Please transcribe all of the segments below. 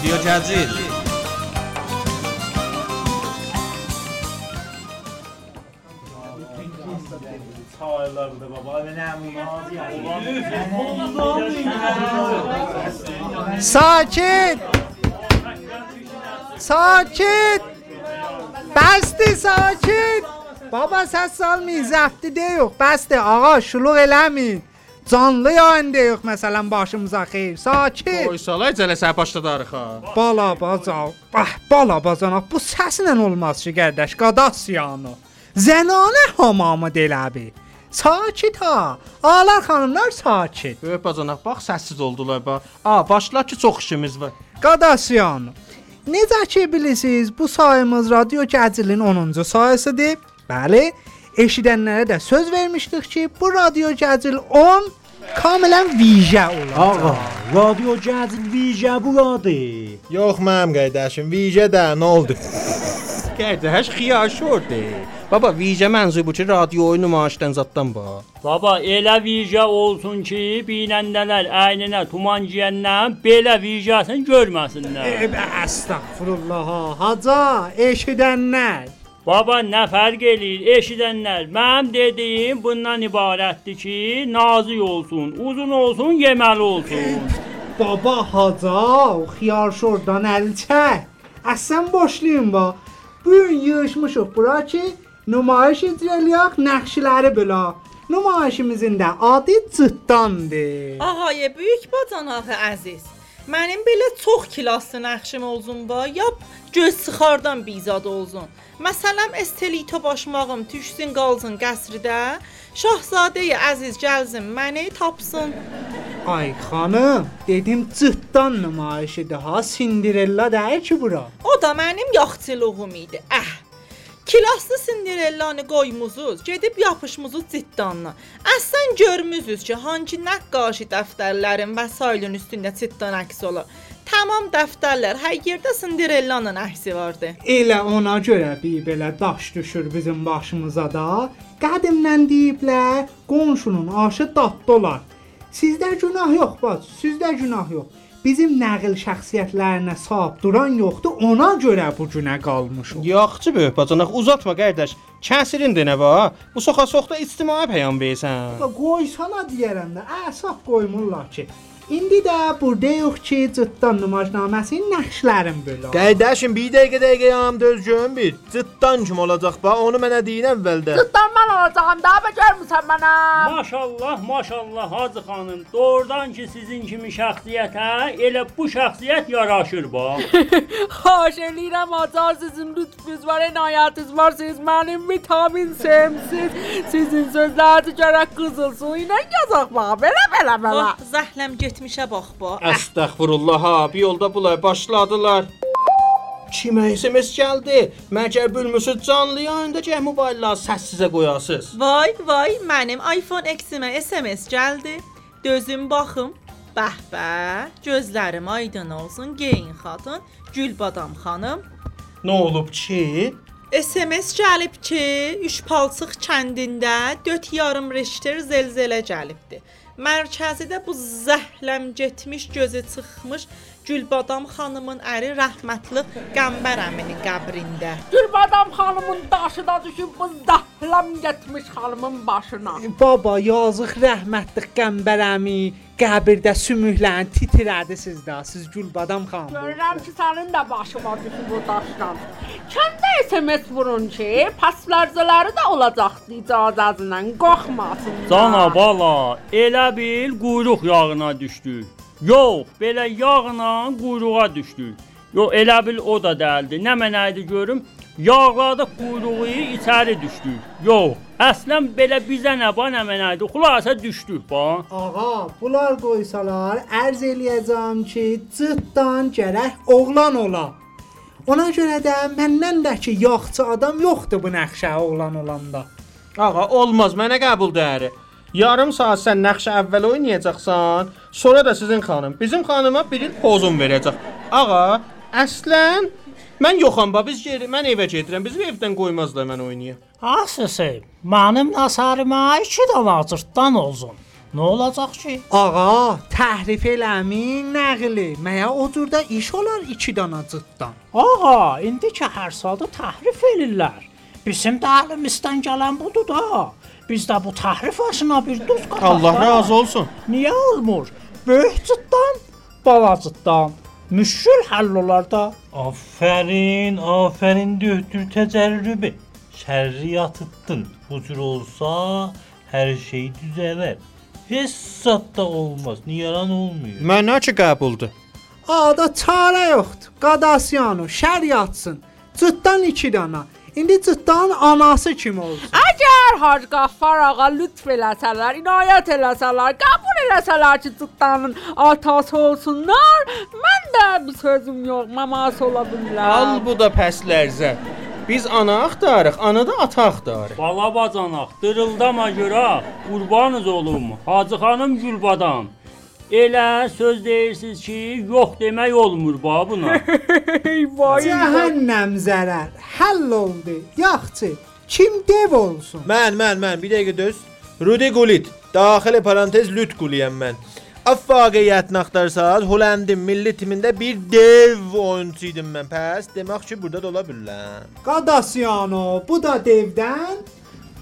رادیو جزیل. ساکت. ساکت. بستی ساکت. بابا سه سال میزفتی دیو بسته. آقا شلوغ لمید Canlı yayında yox məsələn başımıza xeyir. Sakit! Qoy salay cələsə başladarıq ha. Bala bacan. Bax, bala bacanaq bu səslə olmaz ki, qardaş, qadasyanı. Zənanə hamamı deləbi. Sakit ha. Ağlar xanımlar sakit. Böyük bacanaq bax səssiz oldular bax. A, başla ki çox işimiz var. Qadasyan. Necə ki bilirsiniz, bu sayımız radyo gəzilin 10-cu sayəsidir. Bəli, eşidənlərə də söz vermişdik ki, bu radyo gəzil 10 kamilən vicə olacaq. Ağa, radyo cəzil vicə buradır. Yox mənim qardaşım, vicə də nə oldu? Qardaş xiyar şordu. Baba vicə mənzur bu ki, radioyu nümayişdən zaddan bax. Baba elə vicə olsun ki, binəndələr əyninə tuman giyəndən belə vicəsini görməsinlər. E, Əstəğfurullah. ha, Haca, eşidənlər. Baba nə fərq eləyir eşidənlər? Mənim dediyim bundan ibarətdir ki, nazik olsun, uzun olsun, yeməli olsun. Baba haca, xiyar şordan əl çək. Əsən boşlayın ba. Bu gün yığışmışıq bura ki, nümayiş icra eləyək, nəqşləri belə. Nümayişimizin də adı cıtdandır. Ağay böyük bacanağı əziz. Mənim belə çox klasslı nəqşim olsun ba, ya göz sıxardan bizad olsun. Məsələn, estelito başmağım düşsün qalsın qəsrdə. Şahzadəyə əziz gəlsin məni tapsın. Ay xanım, dedim cıtdan nümayişidir ha, Cinderella deyil ki bura. O da mənim yaxçılığım idi. Əh. Kilaslı Cinderellanı qoymuzuz, gedib yapışmızız citdanla. Əslən görmüsüz ki, hangi nəqqaşi dəftərlərin və sailin üstündə citdan əks olur. Tamam dəftərlər hər yerdə Cinderellanın əksi vardı. Elə ona görə bir belə daş düşür bizim başımıza da. Qədimdən deyiblər, qonşunun aşı dadlı olar. Sizdə günah yox, bac, sizdə günah yox. Bizim nəql şəxsiyyətlərinə sahib duran yoxdur, ona görə bu günə qalmışıq. Yaxçı böyük bacanaq uzatma qardaş. Kəsirin də nə var? Bu soxa soxda ictimai peyam versən. Qoysana deyərəm də, əsas qoymurlar ki. İndi də buradayıq ki, cıtdan nümayişnaməsinin nəqşlərin belə. Qardaşım bir dəqiqə dəqiqə yanım dözgün bir. Cıtdan kim olacaq ba? Onu mənə deyin əvvəldə. Cıtdan mən olacağım daha becərmisən mənə. Maşallah, maşallah Hacı xanım, doğrudan ki sizin kimi şəxsiyyətə elə bu şəxsiyyət yaraşır bax. Xahiş eləyirəm acar sizin lütfünüz var, inayətiniz var, siz mənim vitamin semsiz. Sizin sözləriniz gərək qızıl su ilə yazaq bax. Belə belə belə. Bax, zəhləm getmişə bax ba. Əstəğfurullah ha, bir yolda bunlar başladılar. Kimə SMS gəldi? Məgər bilmisiniz canlı yayında ki, mobillər səssizə qoyasınız. Vay vay, mənim iPhone X-imə SMS gəldi. Dözüm baxım. Bəh bəh, gözlərim aydın olsun, geyin xatun, Gülbadam xanım. Nə olub ki? SMS gəlib ki, Üçpalçıq kəndində 4 yarım Richter zelzələ gəlibdi. Mərkəzidə bu zəhləm getmiş, gözü çıxmış Gülbadam xanımın əri rəhmətli Qəmbər əminin qəbrində. Gülbadam xanımın daşı da düşüb bu zəhləm getmiş xanımın başına. Baba, yazıq rəhmətli Qəmbərəmi qəbirdə sümüklərini titrədi sizdə. Siz Gülbadam xanım. Görürəm ki, sənin də başına düşüb bu daşdan. Kəndə SMS vurun ki, pas lərzələri də olacaqdı icazəsindən qorxmasın. Cana bala, elə bil quyruq yağına düşdük. Yox, belə yağla quyruğa düşdük. Yo elə bil o da dəldi. Nə mənə idi görüm? Yağladı quyruğu içəri düşdük. Yox, əslən belə bizə nə ba nə mənə idi. Xülasə düşdük ba. Ağa, bunlar qoysalar, ərz eləyəcəm ki, cıtdan gərək oğlan ola. Ona görə də məndən də ki, yaxçı adam yoxdur bu nəxşə oğlan olanda. Ağa, olmaz, mənə qəbul dəri. Yarım saat sən nəqşə əvvəl oynayacaqsan, sonra da sizin xanım bizim xanıma bir il pozun verəcək. Ağa, əslən mən yoxam ba, biz geri, mən evə gedirəm. Bizi evdən qoymazlar mən oynayım. Asısı, mənim nasarıma iki dənə cırtdan olsun. Nə olacaq ki? Ağa, təhrif eləmin, nəqli. Məyə o cürdə iş olar 2 dana cıtdan. Ağa, indi ki hər sadə təhrif elirlər. Bizim də əlimizdən gələn budur da. Biz də bu təhrif aşına bir duz qataq. Allah razı olsun. Niyə olmur? Böyük cıtdan, balacıtdan. Müşkül həll olar da. Aferin, aferin döktür tecrübe. Şerriyat ettin. Bu cür olsa her şey düzelir. Heç zat da olmaz. Niyaran olmuyor. Mənə ki qəbuldur. Ada çarə yoxdur. Qadasiyano, şər yatsın. Cıtdan 2 dana. İndi cıtdan anası kim olsun? Əgər Hacı Qaffar ağa lütf eləsələr, inayət eləsələr, qəbul eləsələr ki, cıtdanın atası olsunlar, mən də bir sözüm yox, maması ola bilirəm. Al bu da pəs lərzə. Biz ana axtarıq, ana da ata axtarır. Bala bacanaq, dırıldama görə, qurbanız olum. Hacı xanım Gülbadan. Elə söz deyirsiniz ki, yox demək olmur ba buna. Vay. Cəhənnəm zərər. Həll oldu. Yaxçı. Kim dev olsun? Mən, mən, mən bir dəqiqə döz. Rudi Gulit. Daxili parantez lüt quliyəm mən. Af vaqiyyətini axtarsaz, Hollandin milli timində bir dev oyunçu idim mən. Pəs demək ki, burada da ola bilərəm. Qadasiyano, bu da devdən.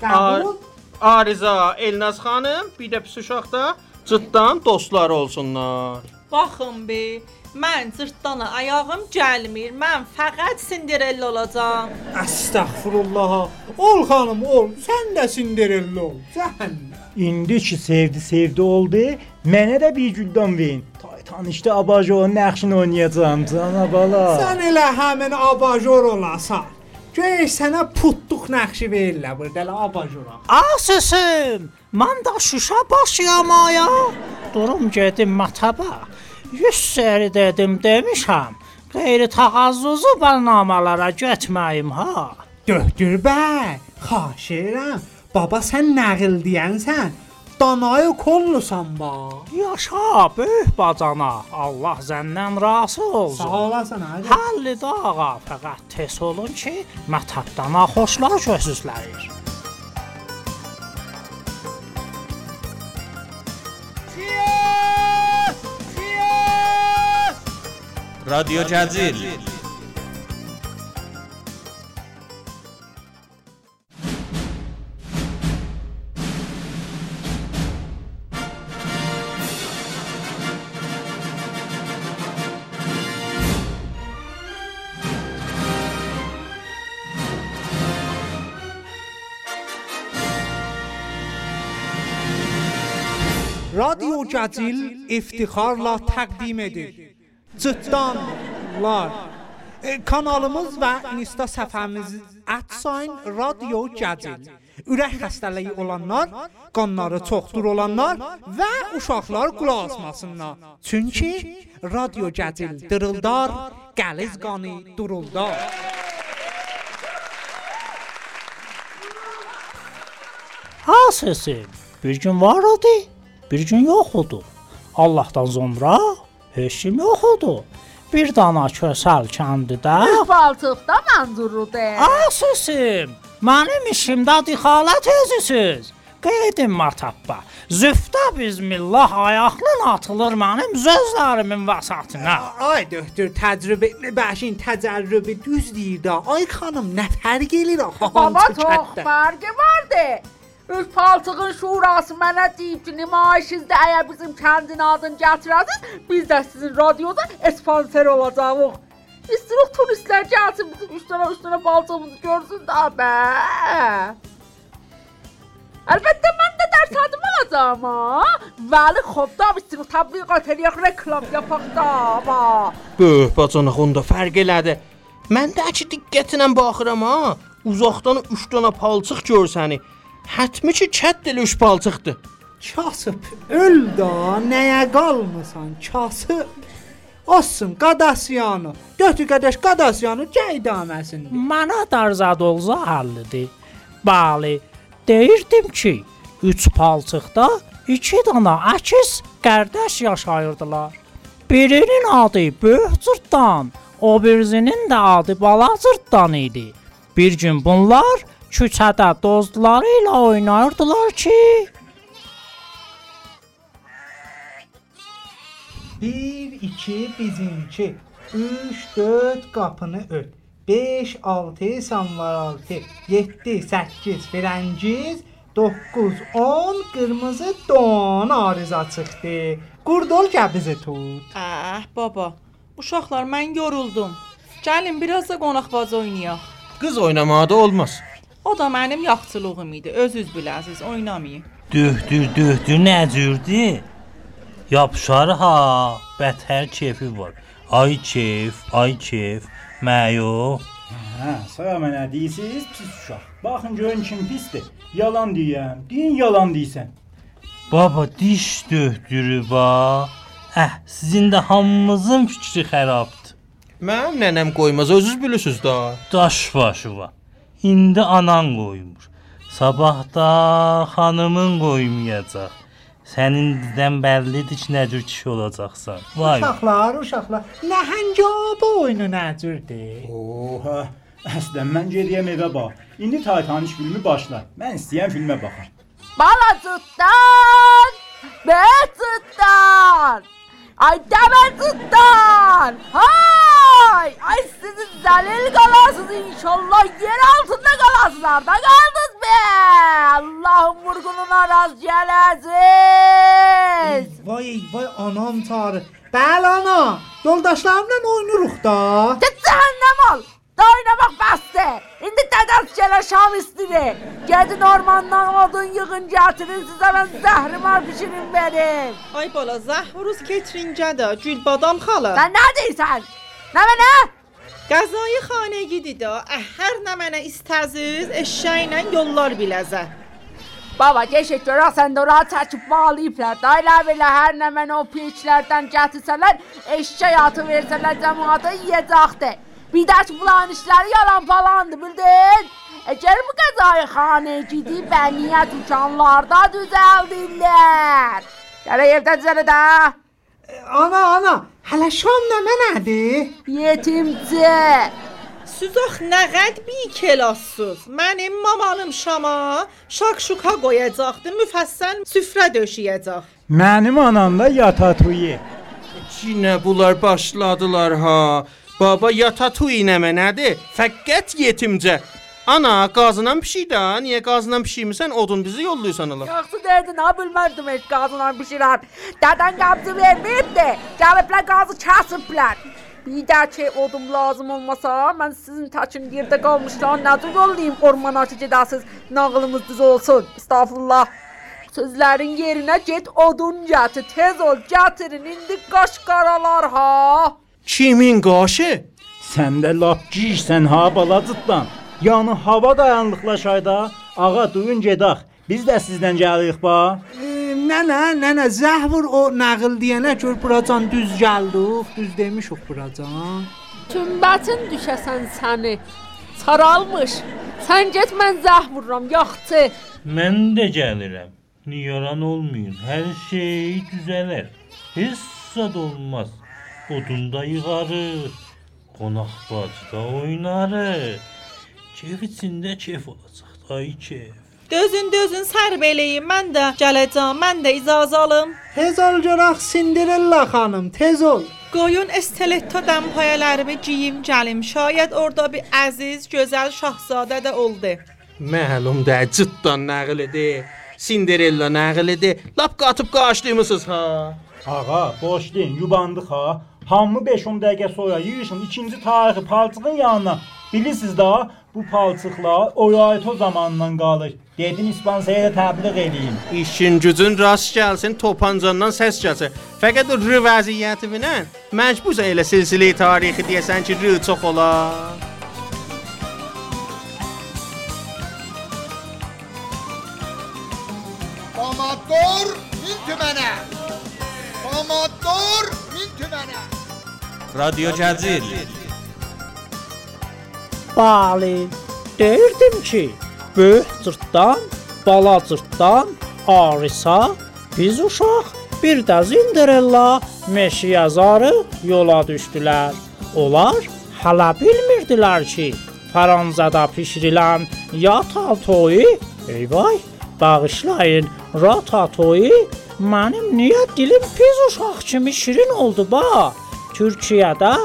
Qəbul. Ariza, Elnaz xanım, bir də pis uşaq da cıtdan dostları olsunlar. Baxın be, mən cırtdana ayağım gəlmir. Mən fəqət Cinderella olacağam. Əstəğfurullah. Ol xanım, ol. Sən də Cinderella ol. Cəhənnəm. İndi ki sevdi sevdi oldu, mənə də bir güldən verin. Taytan işte abajo nəqşini oynayacağam cana bala. Sən elə həmin abajor olasan. Göy sənə putluq nəqşi verirlər burada elə abajora. Asısım, mən də Şuşa başıyamaya. Durum gedim mataba. Yüz seri dedim demişəm. Qeyri təğazzuzu bərnamalara getməyim ha. Döhdür bəy, xahiş edirəm. Baba sən nəqil deyənsən danayı kollusan ba. Yaşa, böyük bacana. Allah zəndən razı olsun. Sağ olasan, haydi. Həlli dağa, fəqət tez olun ki, mətəbdana xoşlar gözüzləyir. Radio Cazil. Radio Cazil. Radyo Cəcil iftixarla təqdim edir. Cıtdanlar. E, kanalımız və Insta səhifəmiz @sign Radio Cəcil. Ürək xəstəliyi olanlar, qanları çoxdur olanlar və uşaqlar qulaq asmasınlar. Çünki Radio Cəcil dırıldar, qəliz qanı duruldar. Hasısı, bir gün var idi, bir gün yox idi. Allahdan sonra heç kim yox idi. Bir dana kösəl kəndidə Baltıqda mənzurudur. Asısım, mənim işimdə dixalət özüsüz. Qeydim matappa. Züftə bizmillah ayaqlın atılır mənim sözlərimin vəsatına. Ay doktor təcrübə bəşin təcrübə düz deyir də. Ay xanım nə fərq eləyir axı? Baba çox fərqi vardı. Öz paltığın şurası mənə deyib ki, nümayişinizdə əgər bizim kəndin adını gətirəsiniz, biz də sizin radioda sponsor olacağıq. İstirik turistlər gəlsin bizim üç dənə paltığımızı görsün də bə. Əlbəttə mən də dərs adım alacağam. ha. Vəli xop da bitsin təbliğat eləyək, reklam yapaq da. Va. Böyük bacanaq onda fərq elədi. Mən də ki diqqətlə baxıram ha. Uzaqdan 3 dənə palçıq görsəni. Hətmi ki kətdil 3 palçıqdır. Kasıb öl da nəyə qalmısan kasıb? Olsun qadasyanı. Götür qədəş qadasyanı cəydaməsindir. Mənə darzad olsa həllidir. Bəli, deyirdim ki, 3 palçıqda 2 dana əkiz qardaş yaşayırdılar. Birinin adı Böyük Cırtdan, o birisinin də adı Bala Cırtdan idi. Bir gün bunlar küçədə dostları ilə oynayırdılar ki, 1 2 bizimki. 3 4 qapını öt. 5 6 samvar 6 7 8 Firəngiz 9 10 qırmızı don arıza çıxdı. Qurdol gəbizi tut. Ah baba, uşaqlar mən yoruldum. Gəlin biraz da qonaqbaz oynayaq. Qız oynamağı da olmaz. O da mənim yaxçılığım idi. Özünüz biləsiz, oynamayın. Döhdür, döhdür nə cürdür? Yapışar ha, bətər kefi var. Ay kef, ay kef, məyo. Hə, saya mənə deyirsiz, pis uşaq. Baxın görün kim pisdir. Yalan deyirəm. Deyin yalan deyirsən. Baba diş döhdürü ba. Əh, sizin də hamımızın fikri xarabdır. Mənim nənəm qoymaz, özünüz bilirsiniz da. Daş başı var. İndi anan qoymur. Sabah da xanımın qoymayacaq. Sənin didən bəllidir ki, nə cür kişi olacaqsan. Vay. Uşaqlar, uşaqlar, nəhəngab oyunu nəcürdür? Oha. Əslən mən gediyəm evə bax. İndi Titanic filmi başlar. Mən istəyən filmə baxar. Balacıqdan, Becıqdan, ay sizin zəlil qalasınız inşallah yer altında qalasınız, harda qaldınız be? Allahın vurğununa rast gələsiz. Vay, vay anam tarı. Bəli ana, yoldaşlarımla oynuruq da. Get cəhənnəm ol. Da oynamaq bəsdir. İndi dədəs gələ şam istiri. Gedin ormandan odun yığın gətirin sizə mən zəhrimar bişirin verim. Ay bala, Zəhvruz ketringədə, Gülbadam xala. Sən nə deyirsən? Nə mənə? Qəzayı xanəgidir də. Əh, hər nə mənə istəziz, eşşəklə yollar biləzə. Baba, geçək görə sən də ora çəkib bağlayıblar. Da elə belə hər nə mənə o piçlərdən gətirsələr, eşşək atı versələr cəmaata yeyəcəkdir. Bir də ki, bulan işləri yalan falandı, bildin? Əgər bu qəzayı xanəyə gidib bəniyə dükanlarda düzəldirlər. Gərək evdə düzələ də. Ana, ana, hələ şam nə mənədir? Yetimcə. Siz ax nə qəd bir klassız. Mənim mamalım şama şakşuka qoyacaqdı, müfəssəl süfrə döşəyəcək. Mənim anam da yatatuyi. Yenə bunlar başladılar ha. Baba yatatui nə mənədir? Fəqət yetimcə. Ana, qazınan pişik də. Niyə qazınan pişikmisən? Odun bizi yolluysan ala. Yaxşı dedin, ha bilməzdim heç qazınan bişirər. Dədən qabcı verməyibdi. Gəliblər qazı kəsiblər. Bir də ki odum lazım olmasa, mən sizin təkin yerdə qalmışlar, necə yollayım ormana ki gedəsiz, nağılımız düz olsun. Estağfurullah. Sözlərin yerinə get odun gətir, tez ol, gətirin. İndi qaş qaralar ha. Kimin qaşı? Sən də lap giysən ha balacıqdan. Yəni hava dayanlıqlaşayda, ağa duyun gedək. Biz də sizdən gəlirik ba. Nənə, nənə, zəhvur o nağıl deyənə gör buracan düz gəldik, düz demişik buracan. Tümbətin düşəsən səni. Saralmış. Sən get mən zəh vururam, yaxçı. Mən də gəlirəm. Niyaran olmayın. Hər şey düzələr. Heç zad olmaz. Odunda yığarıq. Qonaq bacıda oynarıq. Kef içində kef olacaq. Ay kef. Dözün, dözün, sərb eləyin. Mən də gələcəm, mən də icazə alım. Tez ol görək Cinderella xanım, tez ol. Qoyun esteletto dəmpayələrimi geyim gəlim. Şayad orada bir əziz, gözəl şahzadə də oldu. Məlumdur, ciddan nağılıdır. Cinderella nağılıdır. Lap qatıb qaçdığımısınız ha. Ağa, boşlayın, yubandıq ha. Hamı 5-10 dəqiqə sonra yığışın ikinci tarixi palçığın yanına. Bilirsiniz da bu palçıqlar oraito zamanından qalır. Gedim ispansiyaya təbliğ edeyim. İşin gücün rast gəlsin, topancandan səs gəlsin. Fəqət o r vəziyyəti ilə məcbursan elə silsilə tarixi deyəsən ki, r çox ola. Komador min tümənə. Komador min tümənə. Radio Cəzir. Bəli, deyirdim ki, böyük cırtdan, bala cırtdan, arisa, biz uşaq, bir də Cinderella meşiyazarı yola düşdülər. Onlar hələ bilmirdilər ki, Fransada bişirilən yatatoyu, eyvay, bağışlayın, ratatoyu mənim niyə dilim pis uşaq kimi şirin oldu ba? Türkiyədə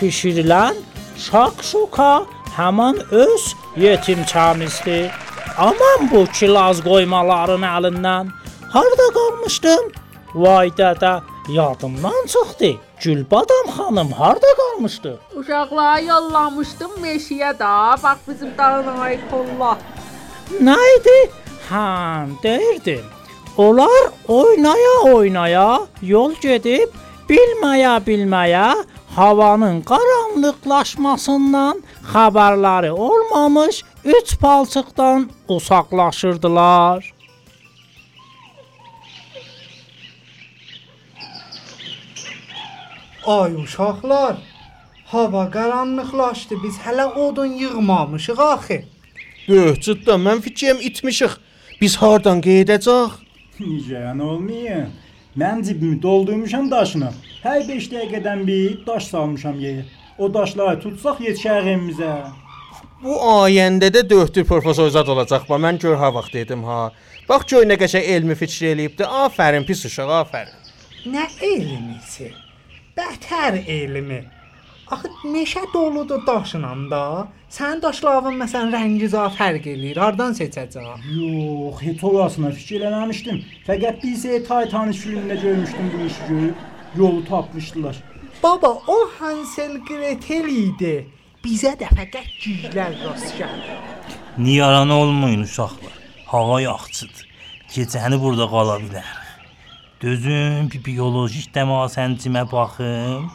bişirilən şakşuka həman öz yetimçamizdir. Aman bu kilaz qoymaların əlindən. Harda qalmışdım? Vay dədə, yadımdan çıxdı. Gülbadam xanım harda qalmışdı? Uşaqlara yollamışdım meşəyə də. Bax bizim dağın ay kolla. Nə idi? Hə, deyirdim. Onlar oynaya oynaya yol gedib bilməyə bilməyə havanın qaranlıqlaşmasından xəbərləri olmamış üç palçıqdan uzaqlaşırdılar. Ay uşaqlar, hava qaranlıqlaşdı. Biz hələ odun yığmamışıq axı. Böyücüddə mən fikrim itmişik. Biz hardan gedəcək? Niceyan olmayın. Mən cibimi doldurmuşam daşına. Hər 5 dəqiqədən bir daş salmışam yerə. O daşları tutsaq yetişər evimizə. Bu ayəndə də döhtür professor zad olacaq. Bax mən gör ha vaxt dedim ha. Bax gör nə qəşəng elmi fikir eləyibdi. Afərin pis uşaq, afərin. Nə elmisi? Bətər elmi. Axı meşə doludur daşla da. Sənin daşların məsələn rəngi zə fərq eləyir. Hardan seçəcək? Yox, heç orasına fikir eləməmişdim. Fəqət bir şey Titanic filmində görmüşdüm bu işi görüb. Yolu tapmışdılar. Baba, o Hansel Gretel idi. Bizə də fəqət giclər rast gəldi. Niyaran olmayın uşaqlar. Hava yaxşıdır. Gecəni burada qala bilərik. Dözün bir bioloji təmasəncimə baxım.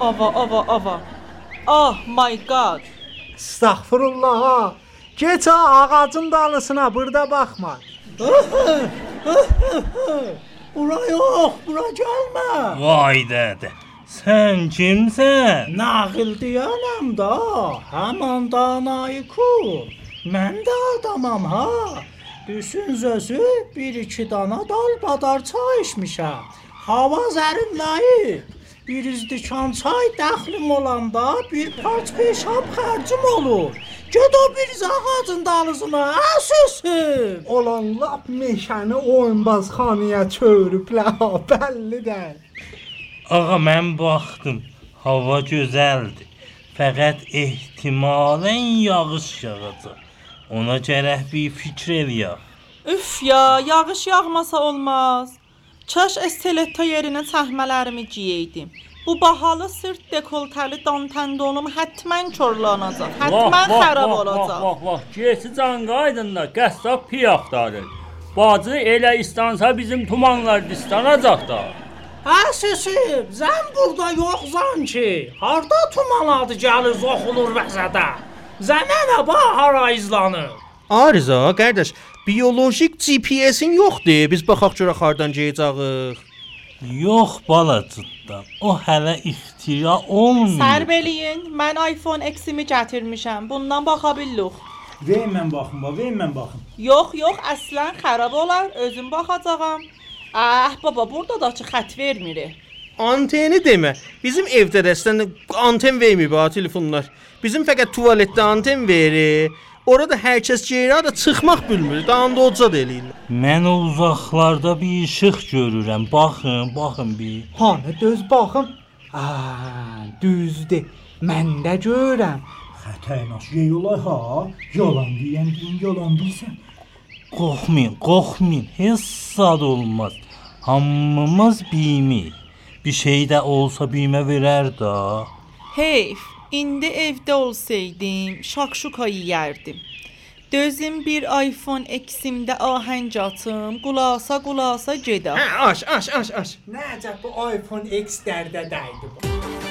Ava, ava, ava. Oh my god. Estağfurullah. ha. Geç ha ağacın dalısına, burada baxma. Bura yox, bura gəlmə. Vay dədə. Sən kimsən? Nağıl deyənəm da, həman danayı kur. Mən də adamam ha. Düşün sözü bir iki dana dal badar çay içmişəm. Hava zərinləyib. Bir izdikan çay dəxlim olanda bir parç peşab xərcim olur. Ged o bir ağacın dalısına, əsüsün. Olan lap meşəni oyunbazxanaya çörüblər, ha, bəllidir. Ağa mən baxdım. Hava gözəldir. Fəqət ehtimalən yağış yağacaq. Ona gərək bir fikr eləyək. Üf ya, yağış yağmasa olmaz. Kaş esteletto yerinə çəkmələrimi geyəydim. Bu bahalı sırt dekoltəli dantendonum həttəmən korlanacaq. Həttəmən xarab olacaq. Vah, vah, Gesi can qaydında qəssab pi axtarır. Bacı elə istansa bizim tumanlar distanacaq da. Əsüsün, sən burada yoxsan ki. Harda tuman adı gəlir zoxulur vəzədə. Zənənə bax hara izlanır. Arıza, qardaş, biolojik GPS-in yoxdur. Biz baxaq görək hardan gedəcəyik. Yox balacıqdan. O hələ ixtira olmayıb. Sərb eləyin. Mən iPhone X-imi gətirmişəm. Bundan baxa billuq. Verin mən baxım, bax, verin mən baxım. Yox, yox, əslən xarab olar. Özüm baxacağam. Ah, baba, burada da ki xət vermir. Anteni demə. Bizim evdə dəstən anten vermir bu telefonlar. Bizim fəqət tualetdə anten verir. Orada hər kəs geyirə da çıxmaq bilmir. Dağında ocad eləyirlər. Mən o uzaqlarda bir işıq görürəm. Baxın, baxın bir. Hanı düz baxım. Aa, düzdür. Mən də görürəm. Xətərnaş yeyolay ha. Yalan deyən deyin, yalan deyirsən. Qorxmayın, qorxmayın. Heç zad olmaz. Hamımız bimi. Bir şey də olsa bimə verər də. Heyf. İndi evdə olsaydım, şakşuka yeyərdim. Dözüm bir iPhone X-imdə ahəng atım, qulasa qulasa gedəm. Hə, aş, aş, aş, aş. Nə əcəb bu iPhone X dərdə dəydi bu.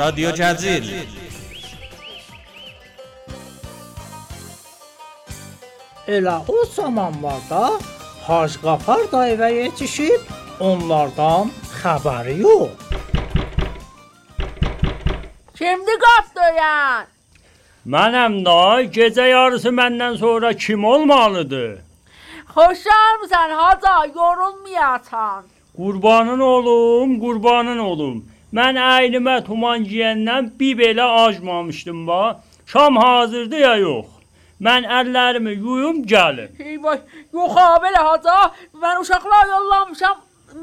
Radyo Cəzil. Elə o zamanlarda Hacı Qafar da evə yetişib, onlardan xəbəri yox. Kimdi qap döyən? Mənəm da gecə yarısı məndən sonra kim olmalıdır? Xoşalmısan Haca, yorulmayasan. Qurbanın olum, qurbanın olum. Mən əynimə tuman giyəndən bir belə acmamışdım ba. Şam hazırdı ya yox. Mən əllərimi yuyum gəlim. Eyvay, yox ha belə Haca, mən uşaqlar yollamışam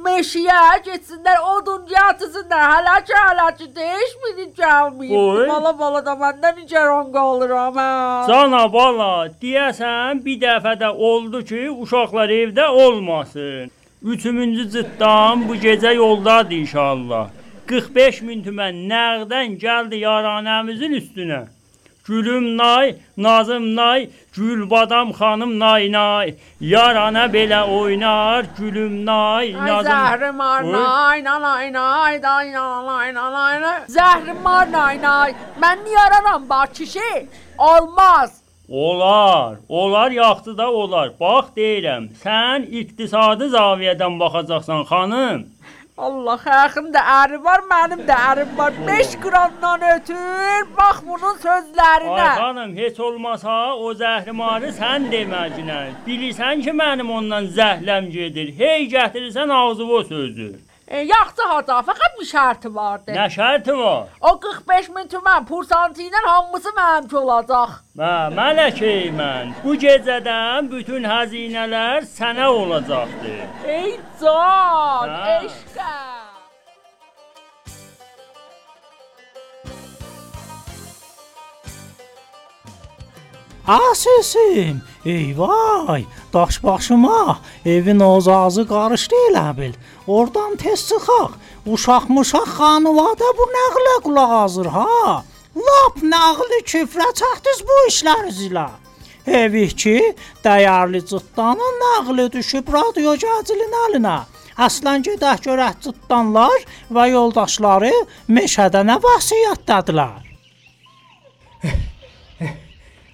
meşiyə getsinlər, odun yatırsınlar. Hələ ki, hələ ki, değişmedi gəlməyib. Oy. Bala bala da məndən nigaran qalıram hə. Cana bala, deyəsən bir dəfə də oldu ki, uşaqlar evdə olmasın. Üçüncü cıtdan bu gecə yoldadır inşallah. 45 min tümən nərdən gəldi yaranəmizin üstünə? Gülüm nay, nazım nay, gül badam xanım nay nay. Yarana belə oynar gülüm nay, nazım. Zəhrim ar nay, nay nay, day nay nay nay. Zəhrim ar nay nay. Mən niyə araram bax kişi? Olmaz. Olar, olar yaxdı da olar. Bax deyirəm, sən iqtisadi zaviyədən baxacaqsan xanım. Allah xəxin də əri var, mənim də ərim var 5 qramdan ötür Bax bunun Ay sözlərinə xanım, heç olmasa o zəhrimarı sən deməcinə. Bilirsən ki, mənim ondan zəhləm gedir. Hey gətirirsən ağzıva sözü. E, Yaxşı haca, fəqət bir şərti vardı Nə şərti var? O 45 min tümən pursanti ilə hamısı mənimki olacaq Hə, mələkey mən. Bu gecədən bütün xəzinələr sənə olacaqdı. Ey can, Ha. eşqəm Asisim, eyvay, daş başıma, evin ozazı qarışdı elə bil. Oradan tez çıxaq. Uşaq-muşaq xanıvada bu nəqlə qulaq azır ha. Lap nəqli küfrə çatdız bu işlər üzülə. Evi ki, dəyərli cıtdanın nəqli düşüb radio gəzilin əlinə. Aslan gedək görək cıtdanlar və yoldaşları meşədə nə vəsiyyətdədilər.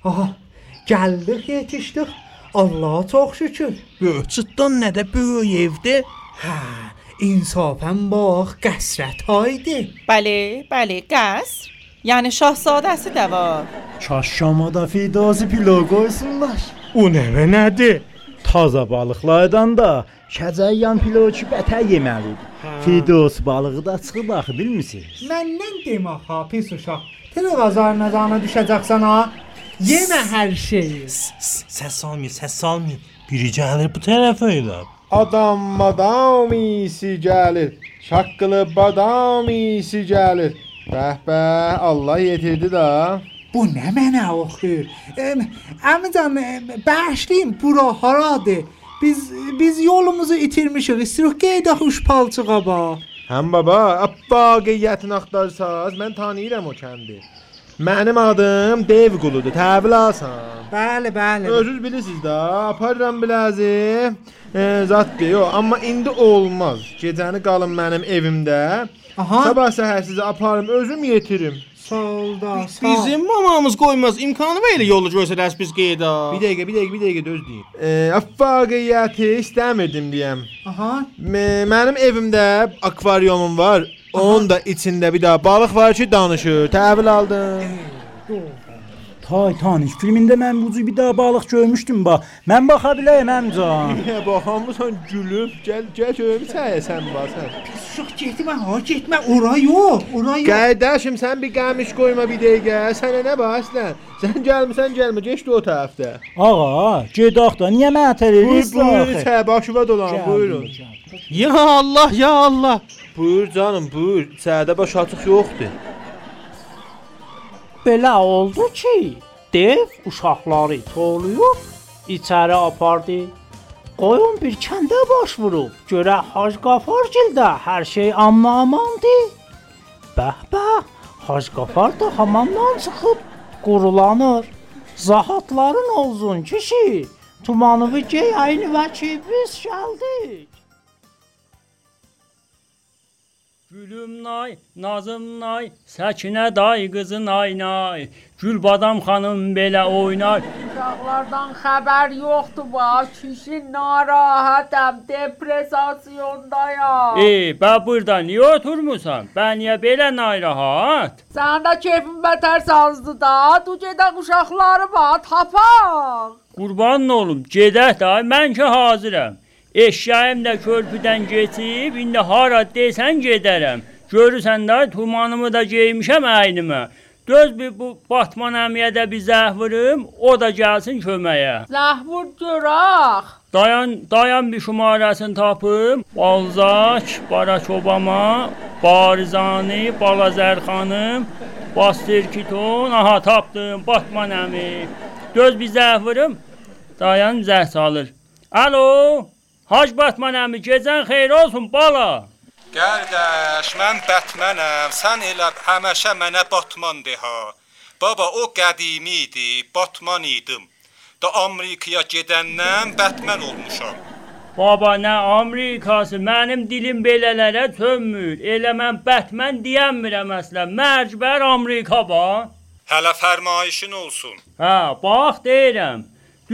Aha, gəldik, yetişdik. Allaha çox şükür. Böyücüddən nədə böyük evdə? Hə, insafən bax, qəsrət haydi. Bəli, bəli, qəsr. Yəni şahzadəsi də var. Çaşşamada fidası pilav qoysunlar. O nə və nədir? Taza balıqlardan da kəcəyyan pilav ki bətər yeməlidir. Fidos balığı da çıxıb axı bilmisiniz? Məndən demə ha, pis uşaq. Televizor nəzana düşəcəksən ha. Yemə hər şeyi. Səs salmayın, səs salmayın. Biri gəlir bu tərəfə elə. Adam madam iyisi gəlir. Şaqqılı badam iyisi gəlir. Bəh bəh, Allah yetirdi da. Bu nə mənə oxuyur? Əmican, bağışlayın, bura haradır? Biz biz yolumuzu itirmişik. İstirik qeydaq uş palçığa bax. Həm baba, əbbaqiyyətini axtarsaz, mən tanıyıram o kəndi. Mənim adım Dev quludur, təbil alsan. Bəli, bəli. Özünüz bilirsiniz də, aparıram biləzi. E, zat deyir, amma indi olmaz. Gecəni qalın mənim evimdə. Aha. Sabah səhər sizi aparım, özüm yetirim. Sağ ol da. Sağ. Bizim mamamız qoymaz. İmkanı var elə yolu göstərəs biz qeyda. Bir dəqiqə, bir dəqiqə, bir dəqiqə döz deyin. E, Əffaqiyyəti istəmirdim deyəm. Aha. M- Mənim evimdə akvaryumum var. Onun da içində bir daha balıq var ki, danışır. Təhvil aldım. Titanic filmində mən bu cür bir daha balıq görmüşdüm bax. Mən baxa bilərəm əmcan. Niyə baxamısan gülüb? Gəl, gəl görüm sən basən. Uşaq getmə ha, getmə. Ora yox, ora yox. Qardaşım sən bir qamış qoyma bir dəqiqə. Sənə nə bax əslən? Sən gəlmisən, gəlmə, keç o tərəfdə. Ağa, gedək da. Niyə mənə tər Buyur, buyur, çə başıva dolan, buyurun. Ya Allah, ya Allah. Buyur canım, buyur. Sədə baş açıq yoxdur. Belə oldu ki, dev uşaqları tolayıb içəri apardı. Qoyun bir kəndə baş vurub, görə Hacı Qafar gildə hər şey amnamandır. Bəh bəh, Hacı Qafar da hamamdan çıxıb qurulanır. Zahatların olsun kişi, tumanıvı gey ayını və ki biz Gülüm nay, nazım nay, Səkinə day qızı nay nay. Gülbadam xanım belə oynar. Uşaqlardan xəbər yoxdur bax. Kişi narahatəm, depressiyondayam. Ey, bə burada niyə oturmusan? Bə niyə belə narahat? Sən də keyfin bətər sazdı da. Du gedək uşaqları bax, tapaq. Qurban olum, gedək də, mən ki hazıram. Eşyayım da körpüdən keçib, indi hara desən gedərəm. Görürsən də tumanımı da geymişəm əynimə. Döz bir bu Batman əmiyə də bir zəh vurum, o da gəlsin köməyə. Zəhvur görək. Dayan, dayan bir şumarəsini tapım. Balzak, Barack Obama, Barizani, Balazər xanım, Bastır Kiton, aha tapdım, Batman əmi. Göz bir zəh vurum. Dayan zəh salır. Alo, Hac Batman əmi, gecən xeyir olsun bala. Qardaş, mən Batmanam. Sən elə həmişə mənə Batman de ha. Baba o qədimi idi, Batman idim. Da Amerikaya gedəndən Batman olmuşam. Baba nə Amerikası, mənim dilim belələrə sönmür. Elə mən Batman deyəmirəm əslən. Mərcbər Amerika ba. Hələ fərmayişin olsun. Hə, bax deyirəm.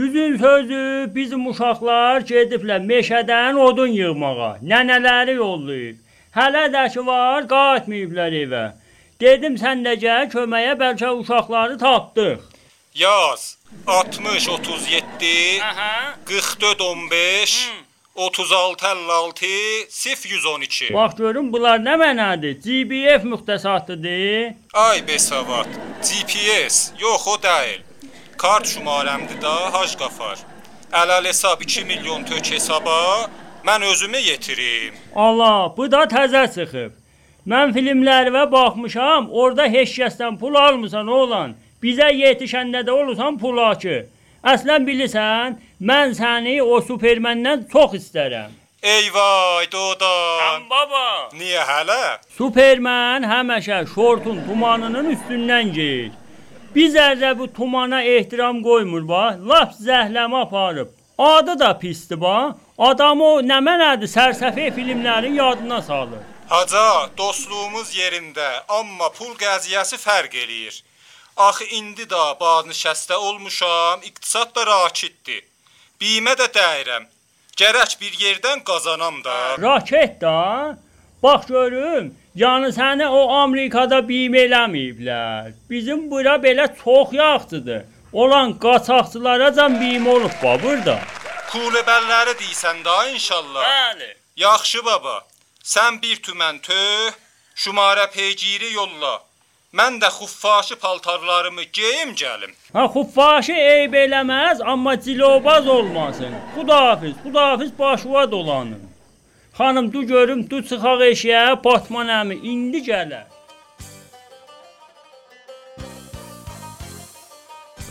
Düzün sözü bizim uşaqlar gediblər meşədən odun yığmağa. Nənələri yollayıb. Hələ də ki var, qayıtmayıblar evə. Dedim sən də gəl köməyə bəlkə uşaqları tapdıq. Yaz 60 37 Aha. 44 15 36 56 0 112. Bax görün bunlar nə mənadır? GBF müxtəsatlıdır. Ay besavad. GPS yox o deyil. Kart şumarəmdir da Hac Qafar. Əlal hesab 2 milyon tök hesaba mən özümü yetirim. Allah, bu da təzə çıxıb. Mən filmlərə baxmışam, orada heç kəsdən pul almısan oğlan. Bizə yetişəndə də olursan pulakı. Əslən bilirsən, mən səni o Superməndən çox istərəm. Eyvay dodan. Sən baba. Niyə hələ? Superman həmişə şortun tumanının üstündən geyir. Biz ərdə bu tumana ehtiram qoymur ba, lap zəhləmə aparıb. Adı da pisdir ba. Adamı nə mənədir sərsəfə filmlərin yadına salır. Haca, dostluğumuz yerində, amma pul qəziyyəsi fərq eləyir. Axı indi də bazı olmuşam, iqtisad da rakitdir. Bimə də dəyirəm. Gərək bir yerdən qazanam da. Raket da. Bax görüm, yəni səni o Amerikada bim eləməyiblər. Bizim bura belə çox yaxşıdır. Olan qaçaqçılara can bim olub ba burada. Kulebəlləri deysən da inşallah. Bəli. Yaxşı baba. Sən bir tümən tö, şumarə peyciri yolla. Mən də xuffaşı paltarlarımı geyim gəlim. Ha xuffaşı eyb eləməz, amma cilobaz olmasın. Xudafiz, xudafiz başıva dolanın. Xanım du görüm, du çıxaq eşiyə, Batman əmi indi gələr.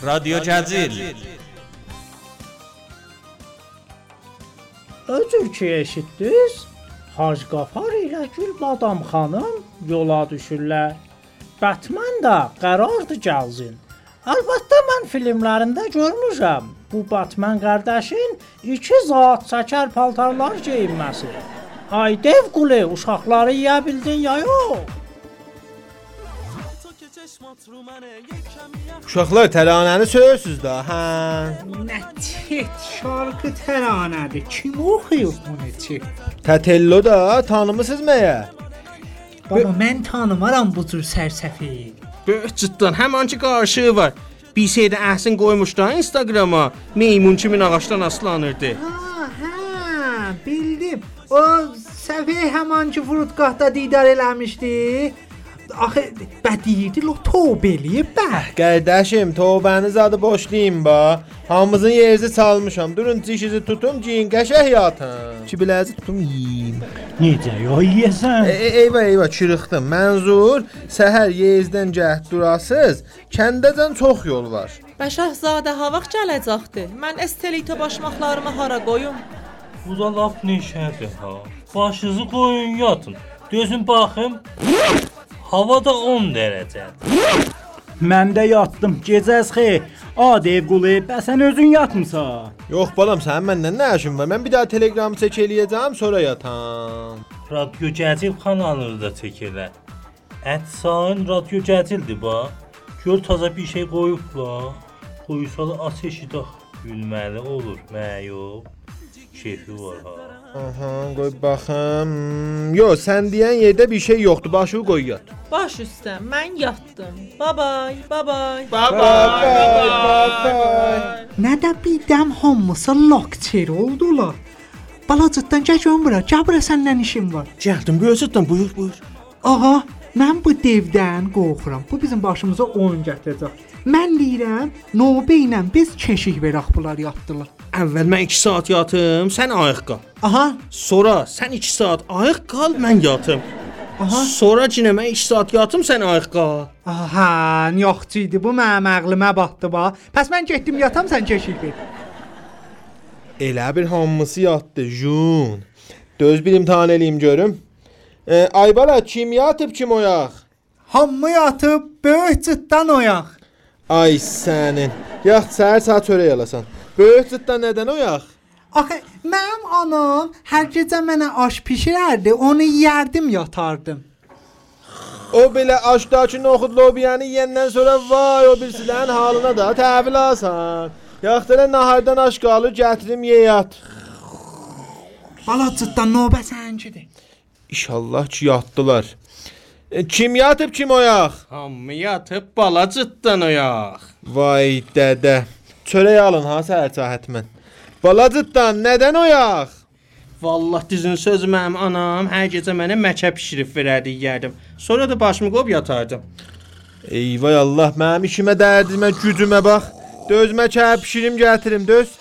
Radio Gəzir. Öcür ki eşitdiniz? Hacı Qafar ilə Gülbadam xanım yola düşürlər. Batman da qərardı gəlsin. Əlbəttə mən filmlərində görmüşəm. Bu Batman qardaşın iki zat çəkər paltarlar geyinməsi. Ay dev qulu, uşaqları yeyə bildin ya yox? Uşaqlar təranəni söyürsüz də, hə? Nə tet şarkı təranədir. Kim oxuyur bunu tet? Tətello da tanımısınız məyə? Baba mən tanımaram bu cür sərsəfi. Böyük cidden hemen ki qarşığı var. Bir şeydə əhsin qoymuşlar Instagrama. Meymun kimin ağacdan aslanırdı. Ha, hə, bildim. O səfih həman ki furudqahda didar eləmişdi. Axı bədiydi lo tövbə eləyib bə. Qardaşım, tövbəniz adı boşlayın ba. Hamımızın yerinizi çalmışam. Durun dişinizi tutum, giyin qəşəh yatın. Ki biləzi tutum yeyim. Necə ya yeyəsən? E, eyvə eyvə çırıxdım. Mənzur, səhər yezdən cəhd durasız, kəndəcən çox yol var. Bəşahzadə ha vaxt gələcəkdi? Mən estelita başmaqlarımı hara qoyum? Bu da laf neşədir ha. Başınızı qoyun yatın. Gözün baxım. Havada 10 dərəcədir. Mən də yatdım. Gecəz xeyr. Adev qulu, bəs sən özün yatmısan? Yox balam, sənin məndən nə işin var? Mən bir daha Telegramı çək eləyəcəm, sonra yatam. Radyo Cəcil kanalını da çək elə. Ətsain Radyo Cəcildir ba. Gör taza bir şey qoyublar. Qoysalı ateşi də gülməli olur, məyub. Keyfi var ha. Aha, qoy baxım. Yox, sən deyən yerdə bir şey yoxdur. Başı qoy yat. Baş üstə, mən yatdım. Babay, babay. Nə də bildim hamısı lokçer oldular. Balacıqdan gəl görüm bura. Gəl bura səndən işim var. Gəldim cidden buyur buyur. Aha, mən bu devdən qorxuram. Bu bizim başımıza oyun gətirəcək. Mən deyirəm, növbə ilə biz keşik verək bunlar yatdılar. Əvvəl mən 2 saat yatım, sən ayıq qal. Aha, Sonra sən 2 saat ayıq qal, mən yatım. aha. Sonra cinə mən 2 saat yatım, sən ayıq qal. Aha, yoxçu idi bu mənim ağlıma batdı ba. Pəs mən getdim yatam sən keşik ver. Elə bir hamısı yatdı, jun. Döz bir imtahan eləyim görüm. E, Aybala kim yatıb kim oyaq? Hamı yatıb böyük cıtdan oyaq. Ay sənin. Yax səhər saat çörək alasan. Böyük cıtdan nədən oyaq? Axı mənim anam hər gecə mənə aş bişirərdi, onu yeyərdim, yatardım. O belə aşdakı noxud lobiyanı yeyəndən sonra vay o birisilərin halına da təhvil alsan. Yax elə nahardan aş qalır, gətirim ye yat. Bala cıtdan növbə sənkidir. İnşallah ki yatdılar. E, kim yatıb kim oyaq? Hamı yatıb bala cidden oyaq. Vay dədə. Çörək alın ha səhər çahətmən. Balacıtdan nədən oyaq? Vallah dizin sözü mənim anam hər gecə mənə məkə bişirib verərdi yeyərdim. Sonra da başımı qoyub yatardım. Eyvay Allah, mənim işimə dərdimə, gücümə bax. Dözmə kə bişirim gətirim, döz.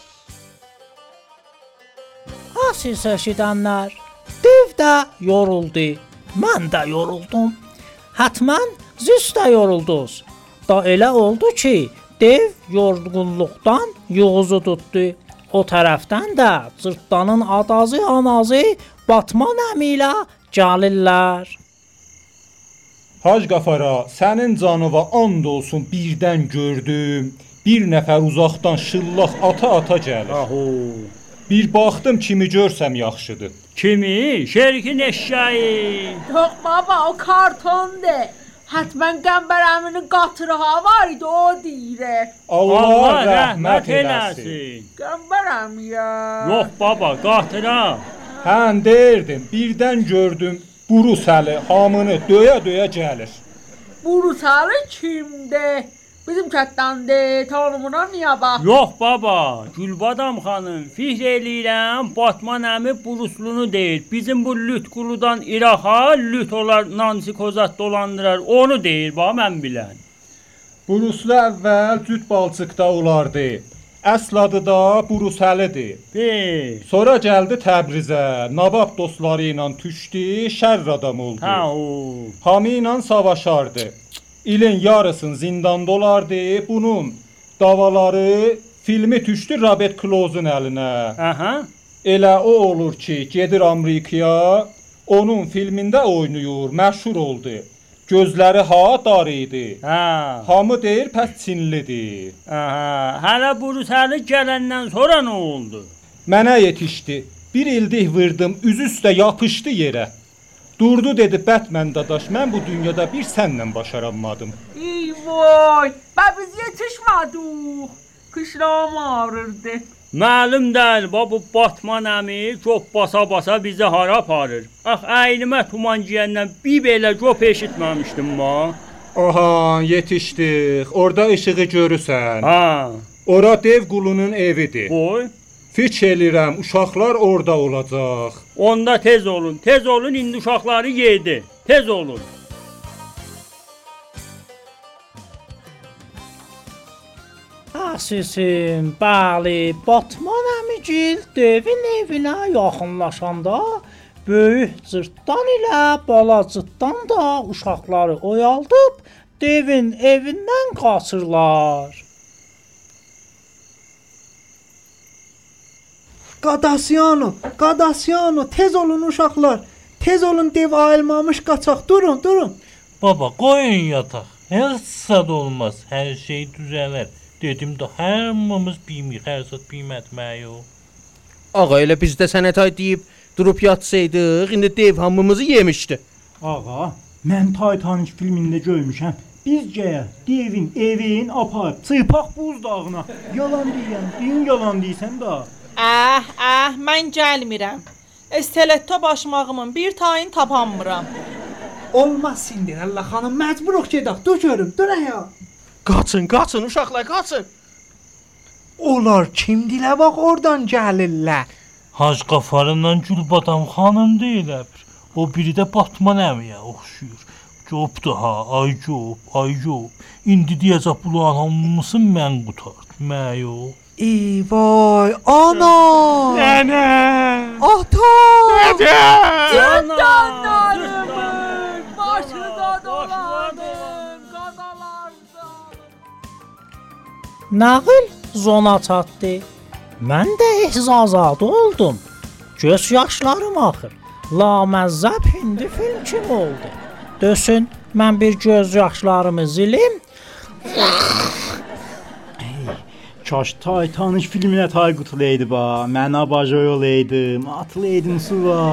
Siz eşidənlər, dev də yoruldu. Mən də yoruldum. Hətmən siz də yoruldunuz. Da elə oldu ki, dev yorğunluqdan yoğuzu tutdu. O tərəfdən də cırtdanın adazı anazı Batman əmi ilə gəlirlər. Hac Qafara, sənin canıva and olsun birdən gördüm. Bir nəfər uzaqdan şıllaq ata-ata gəlir. Aho. Bir baxdım kimi görsəm yaxşıdır. Kimi? Şerikin eşyayı. Yox baba, o kartondur. Hətmən Qəmbər əminin qatırı ha var idi, o deyir. Allah, rəhmət eləsin. eləsin. Qəmbər əmiyə. Yox baba, qatıra. Hən deyirdim, birdən gördüm Burus əli hamını döyə-döyə gəlir. Burusalı kimdir? Bizim kətdəndir, tanımına niyə bax? Yox baba, Gülbadam xanım, fihr eləyirəm, Batman əmi Buruslunu deyir. Bizim bu lüt quludan İraqa lüt olar Nansi Kozat dolandırar. Onu deyir ba mən bilən. Buruslu əvvəl cüt balçıqda olardı. Əsl adı da Burus Əlidir. Be. Sonra gəldi Təbrizə. Nabab dostları ilə düşdü, şərr adam oldu. Ha o. Hamı ilə savaşardı. İlin yarısını zindanda olardı. Bunun davaları filmi düşdü Robert Klozun əlinə. Aha. Elə o olur ki, gedir Amerikaya, onun filmində oynayır, məşhur oldu. Gözləri ha dar idi. Ha. Hamı deyir pəs Çinlidir. Aha. Hələ Burusəli gələndən sonra nə oldu? Mənə yetişdi. Bir ildik vurdım, üz üstə yapışdı yerə. Durdu dedi Batman dadaş, mən bu dünyada bir sənlə başaranmadım. Ey vay! Ben biz yetişmedik. Kışlağım ağrırdı. Məlum deyil, bax bu Batman əmi cop basa-basa bizi hara aparır. Ax əynimə tuman giyəndən bir belə cop eşitməmişdim ma. Aha, yetişdik. Orda işığı görürsən. Ha, Ora dev qulunun evidir. qoy. Fikr elirəm, uşaqlar orada olacaq. Onda tez olun, tez olun indi uşaqları yedi. Tez olun. Asisim, bəli, Batman əmigil devin evinə yaxınlaşanda böyük cırtdan ilə bala cırtdan da uşaqları oyaldıb devin evindən qaçırlar. Qadasyano, Qadasyano, tez olun uşaqlar. Tez olun dev ayılmamış qaçaq. Durun, durun. Baba koyun yatak. Heç sad olmaz. Her şey düzelir. Dedim də hamımız bilmirik, hər zat bilmətmək yox. Ağa elə biz də sənət ay deyib durub yatsaydıq, indi dev hamımızı yemişdi. Ağa, mən Titanic filmində görmüşəm. Bizcə devin evin aparıb çırpaq buzdağına. Yalan deyirəm, din yalan deyirsən də. Ah, ah, mən gəlmirəm. Esteletto başmağımın bir tayını tapanmıram. Olmaz Cinderella xanım, məcburuq gedək. Dur görüm, dur ya. Qaçın, qaçın uşaqlar, qaçın. Onlar kimdilə bax oradan gəlirlər. Hac qafarından Gülbadam xanım deyilər. O biri də Batman əmiyə oxşuyur. Copdu ha, ay cop, ay cop. İndi deyəcək bunların hamısını mən qurtardım. Mən yox. Ey vay, ana! Nənə! Ata! Canlarımın başına dolanım. Qadalardan. Nağıl zona çatdı. Mən də ehzazad oldum. Göz yaşlarım axır. Laməzzəb hindi film kimi oldu. Dösün, mən bir göz yaşlarımı zilim. Kaş Titanic filminə tay qutulaydı ba. Mən abajoy olaydım, atılaydım suya.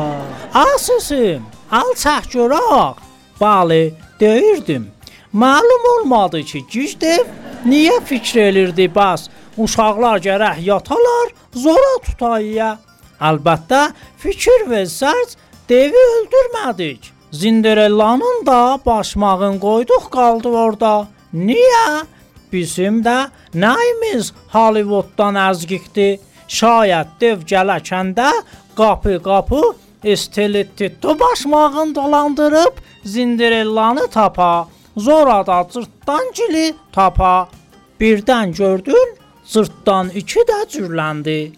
Asısım, alçaq görək. Bəli, deyirdim. Məlum olmadı ki, Gücdev niyə fikr elirdi bas? Uşaqlar gərək yatalar, zora tutayya. Əlbəttə, fikir versəz, devi öldürmədik. Cinderellanın da başmağın qoyduq qaldı orada. Niyə? Bizim də nəyimiz Hollywooddan əzgiqdi. Şayət dev gələkəndə qapı-qapı Esteletto başmağın dolandırıb Cinderellanı tapa. Zora da cırtdan gili tapa. Birdən gördün, cırtdan iki də cürləndi.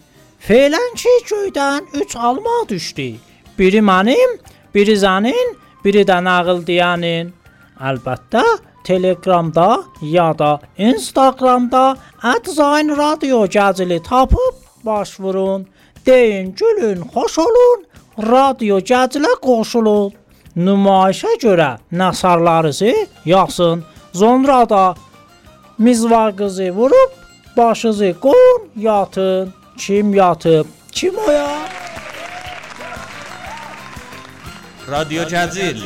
Felən ki göydən üç alma düşdü. Biri mənim, biri sənin, biri də nağıl deyənin. Əlbəttə, Telegramda ya da Instagramda @zayn radio gəzili tapıb baş vurun. Deyin, gülün, xoş olun. Radio gəzilə qoşulun. Nümayişə görə nəsarlarınızı yazın. Sonra da mizvar qızı vurub başınızı qoyun, yatın. Kim yatıb? Kim o ya? Radio Cəzil